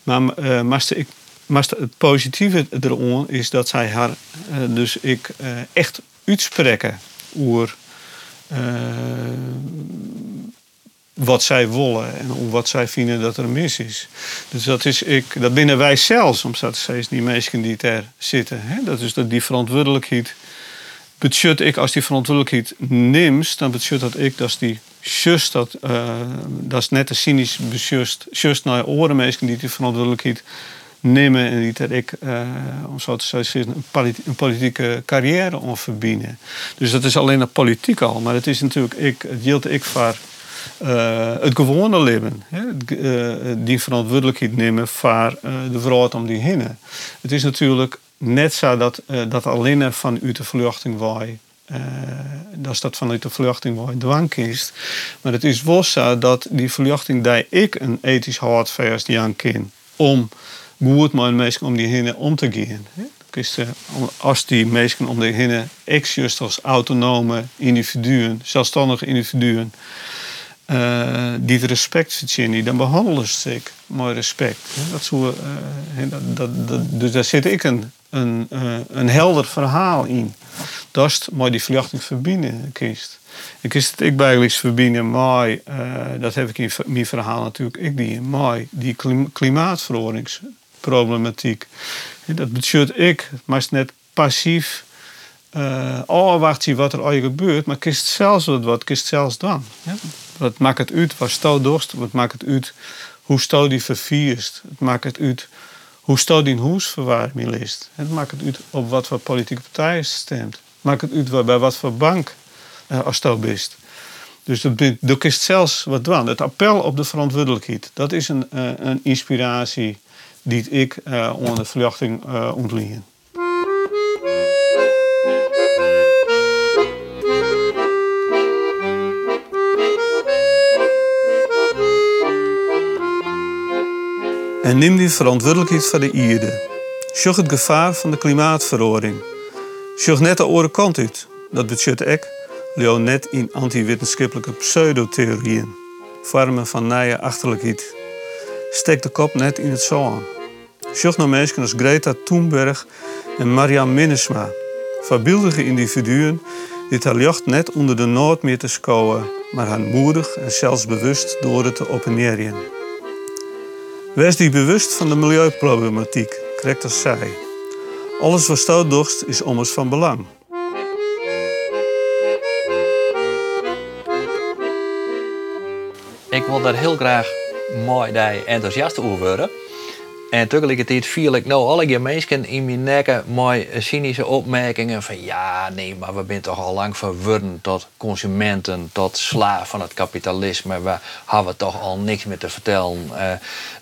Maar moesten ik maar het positieve erom is dat zij haar, dus ik, echt uitspreken over wat zij willen en wat zij vinden dat er mis is. Dus dat is ik, dat binnen wij zelfs, omdat steeds die mensen die daar zitten. Hè? Dat is dat die verantwoordelijkheid. Betekent ik als die verantwoordelijkheid neemt, dan betekent dat ik dat die just dat, uh, dat is net een cynisch besjust, just naar oren mensen die die verantwoordelijkheid nemen en die dat ik, uh, om zo te zeggen, een, politieke carrière om verbinden. Dus dat is alleen een politiek al, maar het is natuurlijk ik, het geldt ik voor uh, het gewone leven. Hè? Uh, die verantwoordelijkheid nemen voor uh, de vrouw om die heen. Het is natuurlijk net zo dat, dat alleen vanuit de vluchting wij. Dat dat vanuit de vluchting wij dwang is. Maar het is wel zo dat die vluchting die ik een ethisch hardvast aan ken om goed met mensen om die heen om te gaan. Als die mensen om die heen, ex als autonome individuen, zelfstandige individuen, uh, die het respect verdienen, dan behandelen ze ik met respect. Dat zo, uh, dat, dus daar zit ik een, een, uh, een helder verhaal in. Is maar die vluchting verbinden kiest. Ik kies het ik bijgelijks verbinden met, dat heb ik in mijn verhaal natuurlijk, ik die met die klimaatveroringsproblematiek. Dat betekent ik, maar net passief uh, afwachten wat er al gebeurt, maar kist zelfs wat, wat kist zelfs dan. Ja? Wat maakt het uit waar stou dorst? Wat maakt het uit hoe stou die vervierst? Het maakt het uit hoe stou die hoesverwarming list? Het maakt het uit op wat voor politieke partijen stemt. Maakt het uit bij wat voor bank uh, als stou bist. Dus dat, dat is zelfs wat dwan. Het appel op de verantwoordelijkheid, dat is een, uh, een inspiratie die ik uh, onder de verwachting uh, ontleen. En neem die verantwoordelijkheid van de ierde. Zorg het gevaar van de klimaatverandering. Zorg net de oren kant uit. Dat betekent ik, leo net in anti-wetenschappelijke pseudotheorieën. Vormen van nieuwe achterlijkheid. Steek de kop net in het zand. Zorg naar mensen als Greta Thunberg en Marianne Minnesma. Verbeeldige individuen die het jacht net onder de nood meer te schouwen, maar haar moedig en zelfs bewust door het te opponeren. Wees die bewust van de milieuproblematiek, correct als zij. Alles wat stout dorst is ommers van belang. Ik wil daar heel graag mooi die enthousiast over worden. En tegelijkertijd viel ik nou alle mensen in mijn nekken mooi cynische opmerkingen van ja, nee, maar we zijn toch al lang verworden tot consumenten, tot slaaf van het kapitalisme. We hebben toch al niks meer te vertellen. Uh,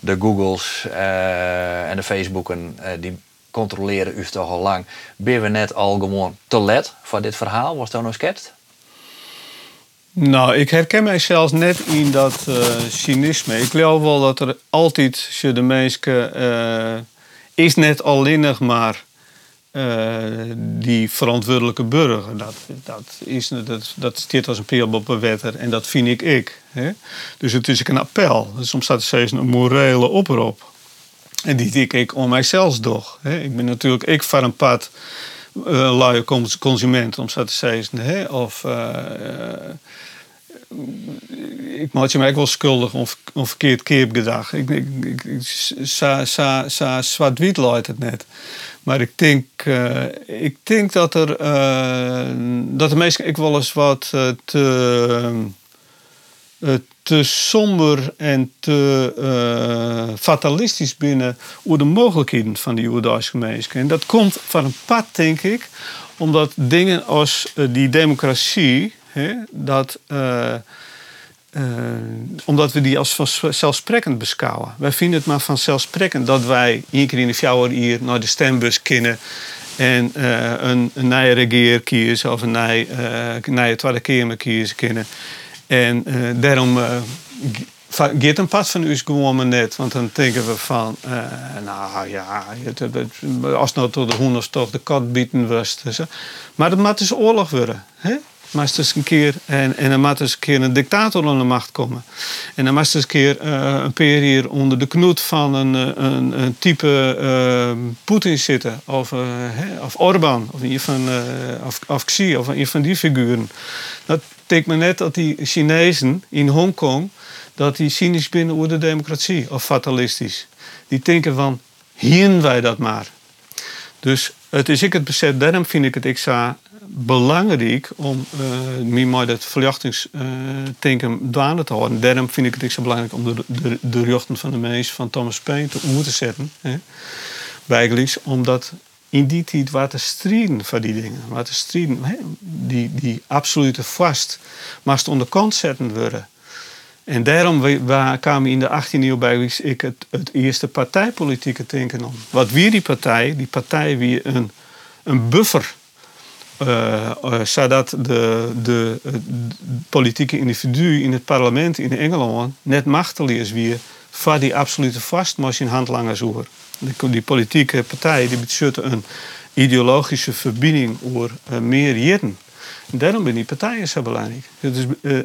de Googles uh, en de Facebooken uh, die controleren u toch al lang. Ben we net al gewoon te let voor dit verhaal? Was dat nou sketst? Nou, ik herken mij zelfs net in dat uh, cynisme. Ik geloof wel dat er altijd de mensen uh, is net alleenig maar uh, die verantwoordelijke burger. Dat, dat, is, dat, dat staat als een pijl op een wetter en dat vind ik ik. Hè? Dus het is een appel. Soms staat er steeds een morele oproep. En die dik ik om mijzelf toch. Hè? Ik ben natuurlijk ik van een pad uh, luie consument, om zo te zeggen. Hè? Of uh, ik maak je mij ook wel schuldig om, om verkeerd keer gedacht. Ik, ik, ik, sa, sa, sa, zwart-wit het net. Maar ik denk, ik denk dat er dat de meesten ik wel eens wat te, te somber en te fatalistisch binnen hoe de mogelijkheden van die Joodse gemeenschap. En dat komt van een pad, denk ik, omdat dingen als die democratie, hè, dat uh, omdat we die als vanzelfsprekend beschouwen. Wij vinden het maar vanzelfsprekend dat wij één keer in de vier hier naar de stembus kunnen en een, een nieuwe regeer kiezen of een nieuwe, nieuwe Tweede Kamer kiezen kunnen. En daarom gaat een pad van u gewoon net. Want dan denken we van, nou ja, als nou tot de hond toch de kat bieden was. Maar dat moet dus oorlog worden. Hè? Moest eens een keer, en, en dan moet eens een keer een dictator aan de macht komen. En dan moest eens een keer uh, een hier onder de knoet van een, eh, een, een type uh, Poetin zitten. Of, uh, of Orbán, of, een van, of, of Xi, of een van die figuren. Dat betekent net dat die Chinezen in Hongkong, dat die cynisch binnen over de democratie, of fatalistisch. Die denken van, hier wij dat maar. Dus het is ik het besef, daarom vind ik het extra belangrijk om uh, mij dat verjachtingstanken uh, dwaande te houden. Daarom vind ik het zo belangrijk om de, de, de van de mees van Thomas Paine te moeten zetten. Hè, omdat in die tijd waar te strijden voor die dingen. Strijden, hè, die, die absolute vast, maar onder kant zetten worden. En daarom kwamen in de 18e eeuw bij ik het, het eerste partijpolitieke denken om. Wat wie die partij, die partij wie een, een buffer uh, de, de, politieke individu in het parlement in Engeland net machteloos is weer voor die absolute vastmars in handlangers oer. Die, die, politieke partij die een ideologische verbinding over meer jaren. Daarom zijn die partijen zo belangrijk.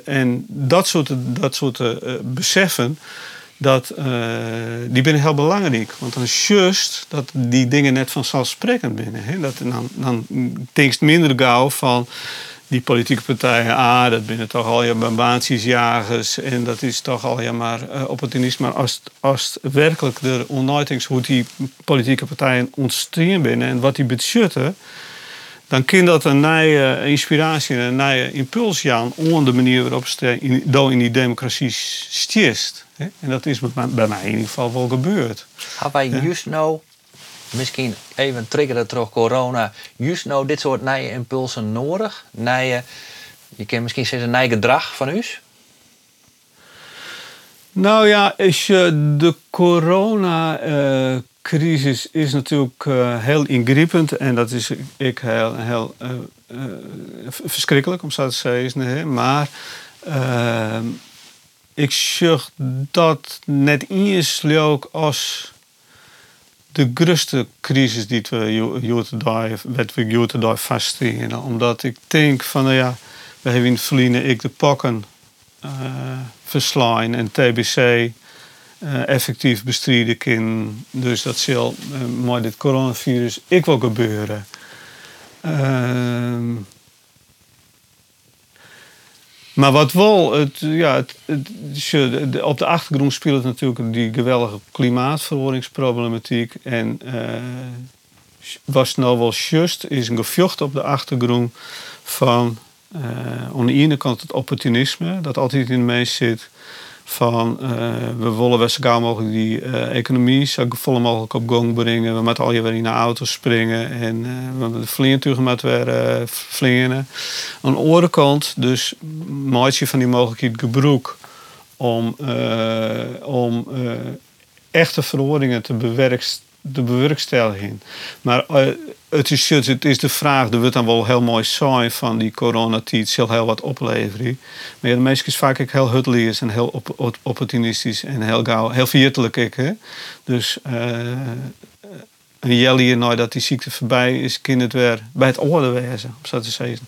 En dat soort, dat soort beseffen dat, uh, die binnen heel belangrijk. Want dan is dat die dingen net vanzelfsprekend binnen. Hè? Dat, dan, dan denkst minder gauw van die politieke partijen, ah, dat binnen toch al je bambaatjesjagers en dat is toch al ja maar uh, opportunisme. Maar als, als werkelijk de onnuitings hoe die politieke partijen ontstaan binnen en wat die budgetten dan kan dat een nieuwe inspiratie en een nieuwe impuls aan om de manier waarop ze in, in die democratie stiest. En dat is bij mij in ieder geval wel gebeurd. Hebben wij juist nou, misschien even triggeren terug corona, juist nou dit soort nieuwe impulsen nodig? Nieuwe, je kan misschien zeggen een nieuw gedrag van u? Nou ja, is de corona uh, crisis is natuurlijk uh, heel ingrijpend en dat is ik heel, heel uh, uh, verschrikkelijk om zo te zeggen. Maar ik zeg dat niet eens leuk als de grootste crisis die we wat we daar vaststellen. Omdat ik denk van nou ja, we hebben in het verleden ik de pakken verslaan en TBC uh, effectief bestrijden. Dus dat zal uh, met dit coronavirus ik wel gebeuren. Uh, maar wat wel, het, ja, het, het, op de achtergrond speelt natuurlijk die geweldige klimaatveranderingsproblematiek. En uh, was nou wel just, is een gevocht op de achtergrond van uh, aan de ene kant het opportunisme, dat altijd in de meest zit van uh, we willen best zo mogelijk die uh, economie zo vol mogelijk op gang brengen. We moeten al je weer in de auto's springen en uh, we moeten de vliegtuigen met weer vliegen. Aan de andere kant dus maak van die mogelijkheid gebruik om, om echte verhoringen te bewerkstelligen de bewerkstelling. Maar uh, het, is, het is de vraag, er wordt dan wel heel mooi zijn van die coronatijd, zal heel wat opleveren. Maar de meeste is vaak heel hutteliers en heel op, opportunistisch en heel gauw, heel viertelijk. Hè? Dus uh, een jelly nooit dat die ziekte voorbij is, kind het weer bij het orde wezen, op zo te zeggen.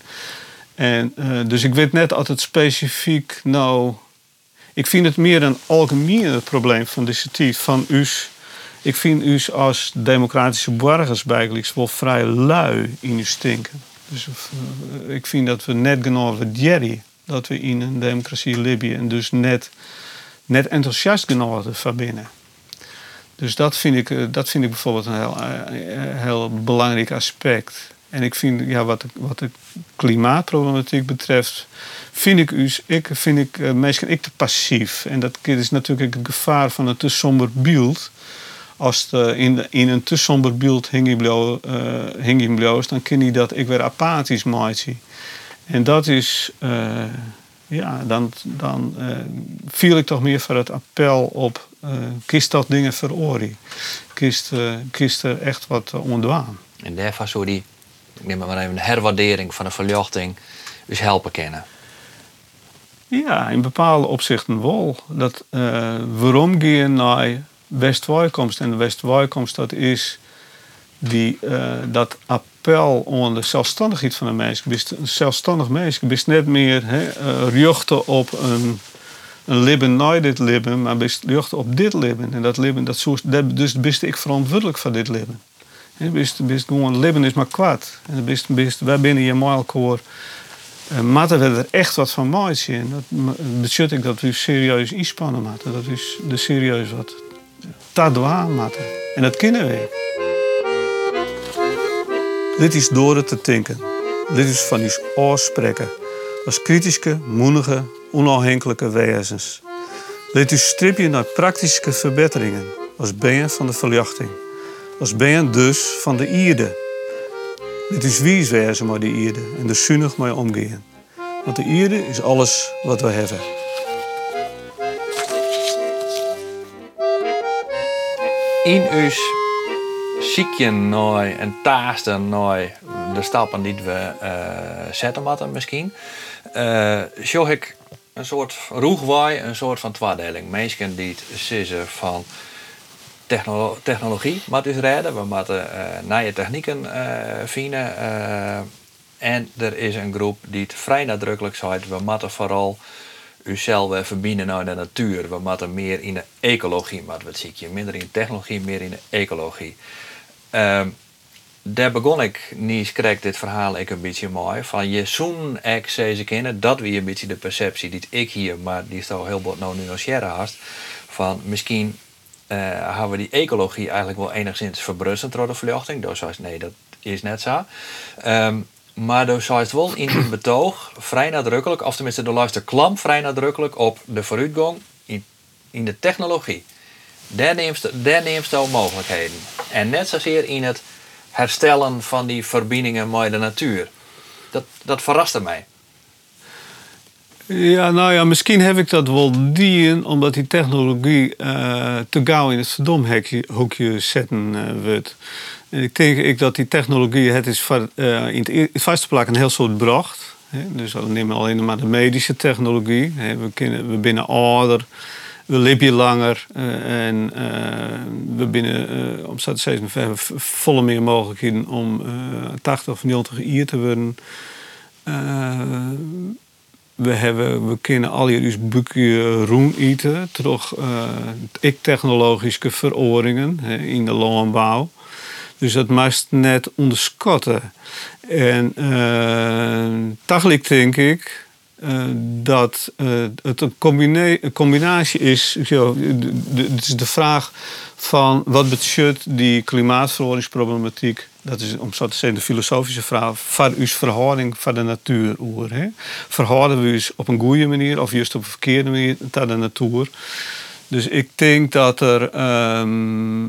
En, uh, dus ik weet net altijd specifiek, nou, ik vind het meer een algemeen probleem van de van us. Ik vind u als democratische burgers eigenlijk wel vrij lui in uw stinken. Dus uh, ik vind dat we net genoeg Jerry dat we in een democratie leven en dus net, net enthousiast genoeg van binnen. Dus dat vind ik, eh, dat vind ik bijvoorbeeld een heel, heel belangrijk aspect. En ik vind, ja, wat, de, klimaatproblematiek betreft, vind ik, u, ik, vind ik uh, ik te passief. En dat is natuurlijk het gevaar van een te somber beeld. Als de, in, in een te somber beeld hing je uh, dan kun je dat ik weer apathisch maken. En dat is, uh, ja, dan, dan uh, viel ik toch meer voor het appel op, kist dat dingen verorie. Kist, kist er echt wat ondwaan. En daarvan zou die ik neem maar even een herwaardering van de verlichting dus helpen kennen. Ja, in bepaalde opzichten wel. Dat, uh, waarom gaan naar West-Wijkomst? En West-Wijkomst dat is die, uh, dat appel aan de zelfstandigheid van de mensen. een zelfstandig mens. Bent net meer he, uh, op een, een leven naar dit leven, maar best richten op dit leven. En dat leven, dat, dus best ik verantwoordelijk voor dit leven. Je bist, bist gewoon leven is maar kwaad. En bist, bist, wij binnen je maalkoor uh, matten we er echt wat van in. Dat betekent dat we serieus inspannen matten. Dat is de serieus wat tadwaan matten. En dat kunnen we. Dit is door het te denken. Dit is van iets oorspreken. Als kritische, moedige, onafhankelijke wezens. Dit is stripje naar praktische verbeteringen. Als been van de verlichting. Als ben dus van de Ierde. Dit is wies wezen maar de Ierde en de zunig mee omgaan. Want de Ierde is alles wat we hebben. In uw ziekje nooit en taasten nooit de stappen die we uh, zetten moeten misschien. Uh, ik een soort roegwaai, een soort van tweedeling. Mensen die het van technologie moet dus redden. We moeten uh, nieuwe technieken vinden. En er is een groep die het vrij nadrukkelijk zegt: we moeten vooral uzelf verbinden naar de natuur. We moeten meer in de ecologie. Maar wat zie je? Minder in technologie, meer in de ecologie. Uh, daar begon ik niet correct dit verhaal ik een beetje mooi. Van je zoen ik ze kennen, dat weer een beetje de perceptie die ik hier, maar die is toch heel bot nou nuanceren hast. Van misschien uh, hebben we die ecologie eigenlijk wel enigszins verbrussend door de verlichting. Dus nee, dat is net zo. Um, maar dus het wel in het betoog vrij nadrukkelijk, of tenminste de luister klamp vrij nadrukkelijk op de vooruitgang in, in de technologie. Daar neemt, daar mogelijkheden. En net zozeer in het herstellen van die verbindingen met de natuur. Dat, dat verraste mij. Ja, nou ja, misschien heb ik dat wel dien, omdat die technologie uh, te gauw in het verdomhoekje zetten uh, wordt. Ik denk ik dat die technologie, het is uh, in het vaste plek een heel soort bracht. Dus we nemen alleen maar de medische technologie. We, kunnen, we binnen ouder, we leven langer en we binnen, om te zeggen, we hebben volle meer mogelijkheden om 80 of 90 jaar te worden we, hebben, we kunnen al je boekje roem eten, toch ik technologische veroringen in de landbouw. Dus dat moest net onderschatten. En uh, denk ik uh, dat uh, het een, combina combinatie is. Het is de vraag van wat betekent die klimaatveranderingsproblematiek dat is om zo te zeggen de filosofische vraag van uw verhouding van de natuur oer. Verhouden we ons op een goede manier of juist op een verkeerde manier tot de natuur? Dus ik denk dat er ehm,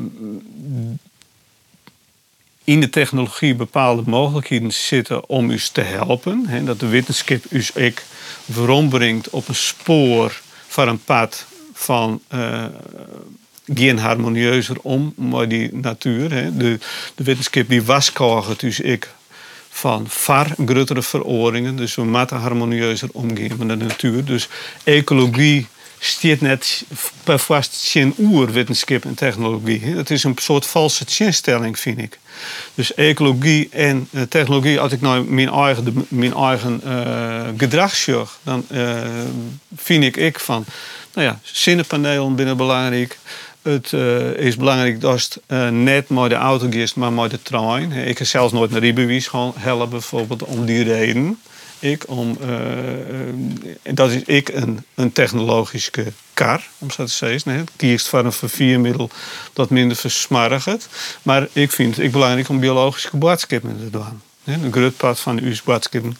in de technologie bepaalde mogelijkheden zitten om u te helpen. Dat de wetenschap u ik brengt op een spoor van een pad van uh, geen harmonieuzer om met die natuur. De, de wetenschap die was dus ik van far grotere veroringen. Dus we moeten harmonieuzer omgaan met de natuur. Dus ecologie stiert net per vast geen oerwetenschap en technologie. Het is een soort valse zinstelling, vind ik. Dus ecologie en uh, technologie, als ik nou mijn eigen, mijn eigen uh, gedrag zorg, dan uh, vind ik, ik van, nou ja, zonnepanelen binnen belangrijk. Het is belangrijk dat het net met de auto gaat, maar met de trein. Ik heb zelfs nooit een rijbewijs helpen, bijvoorbeeld om die reden. Ik om, uh, dat is ik een, een technologische kar, om zo te zeggen. Het kiest voor een verviermiddel dat minder versmarrigt. Maar ik vind het belangrijk om biologische boodschap te doen. Een groot part van uw boodschappen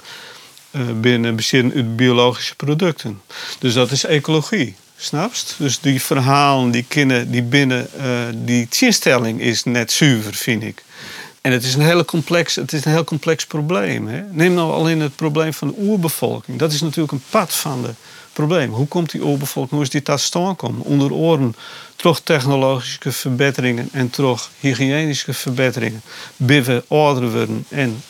binnen bezitten uit biologische producten. Dus dat is ecologie. Snapst? Dus die verhalen die kennen, die binnen die zinstelling is net zuiver, vind ik. En het is een, hele complex, het is een heel complex probleem. Hè? Neem nou alleen het probleem van de oerbevolking. Dat is natuurlijk een pad van de probleem. Hoe komt die oerbevolking, hoe is die tot stand komen? Onder oren toch technologische verbeteringen en toch hygiënische verbeteringen. Binnen ouder worden en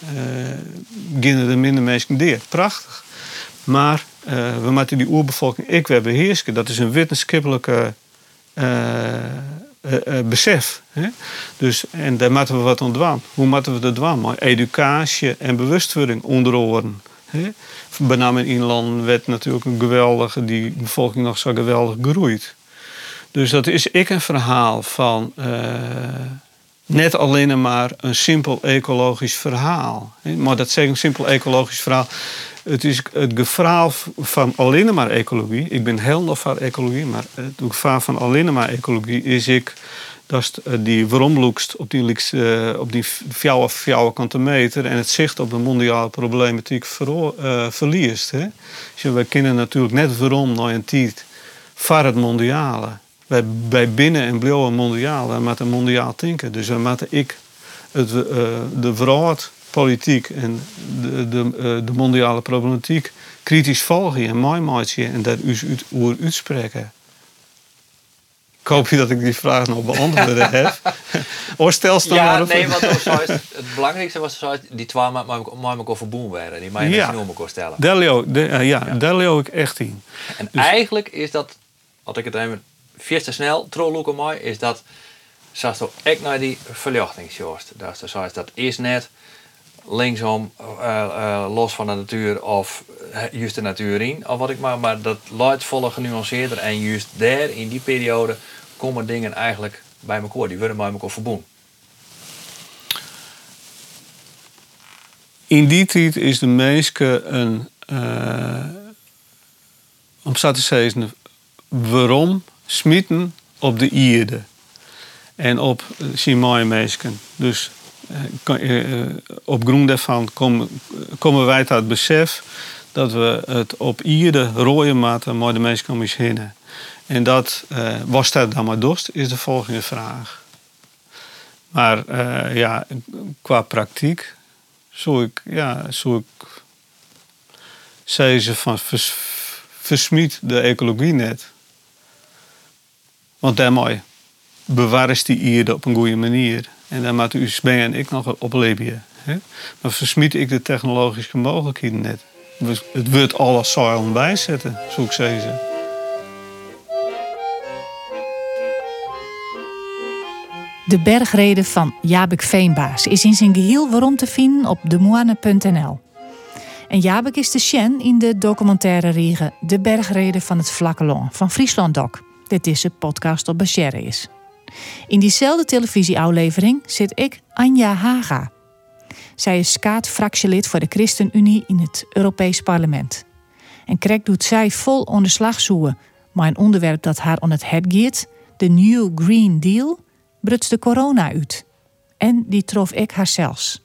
beginnen er minder mensen deer. Prachtig. Maar uh, we moeten die oerbevolking ik weer beheersen. Dat is een wetenschappelijke uh, uh, besef. Hè? Dus, en daar moeten we wat aan Hoe moeten we dat doen? Educatie en bewustwording onder oren. Hè? Bename in werd natuurlijk een geweldige, die bevolking nog zo geweldig groeit. Dus dat is ik een verhaal van net alleen maar een simpel ecologisch verhaal. Maar dat zeg een simpel ecologisch verhaal het is het gevaar van alleen maar ecologie. Ik ben heel nog van ecologie, maar het gevaar van alleen maar ecologie is ik dat eh, die veromloekst op die, uh, op die fjouwe, fjouwe kante meter en het zicht op de mondiale problematiek ver, uh, verliest. Hè? Dus wij kennen natuurlijk net waarom naar een tijd van het mondiale. Wij, bij binnen en blauwe mondiale met een mondiaal denken. Dus moeten ik het, uh, de verhaal politiek en de, de, eh, de mondiale problematiek kritisch volgen en mooi en daar over uitspreken. Ik hoop je dat ik die vraag nog beantwoord heb. of stel stel ja, nee, want het, belangrijkste was zo, die twee met elkaar verbonden werden. Die mij ja. niet elkaar stellen. Daar de, uh, ja, ja. daar ik echt in. En dus- eigenlijk is dat, als ik het even veel te snel trolloeken mooi, is dat zoals echt naar die verlichtingsjoost. Dat is dat is net linksom, uh, uh, los van de natuur of juist de natuur in, of wat ik maar. Maar dat luidt volle genuanceerder en juist daar in die periode komen dingen eigenlijk bij elkaar. Die worden bij elkaar verbonden. In die tijd is de meeske een, om zo te zeggen, waarom smieten op de ierde en op Simai meesken. Dus eh, eh, op grond daarvan komen wij tot het besef dat we het op iedere rode mate met de mensen kunnen. En dat, was dat dan maar dorst, is de volgende vraag. Maar ja, qua praktijk zou ik, ja, zou ik zeggen van vers, versmiet de ecologie net. Want daarmee bewaar die ierde op een goede manier. En dan moet USB en ik nog opleven. Maar versmiet ik de technologische mogelijkheden net. Het wordt alles zo bijzetten, zou ik zeggen. De bergreden van Jabek Veenbaas is in zijn geheel waarom te vinden op demoine.nl. En Jabek is de Shen in de documentaire riege De Bergreden van het Vlakkelon van Friesland Doc. Dit is een podcast op Bachere is. In diezelfde televisieaflevering zit ik Anja Haga. Zij is skaat-fractielid voor de ChristenUnie in het Europees Parlement. En krek doet zij vol onderslag zoeken, maar een onderwerp dat haar on het head gaat, de New Green Deal, brutst de corona uit. En die trof ik haar zelfs.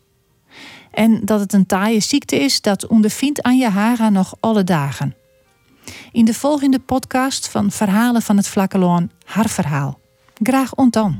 En dat het een taaie ziekte is, dat ondervindt Anja Haga nog alle dagen. In de volgende podcast van Verhalen van het Vlakkeloon haar verhaal. Graag ontan.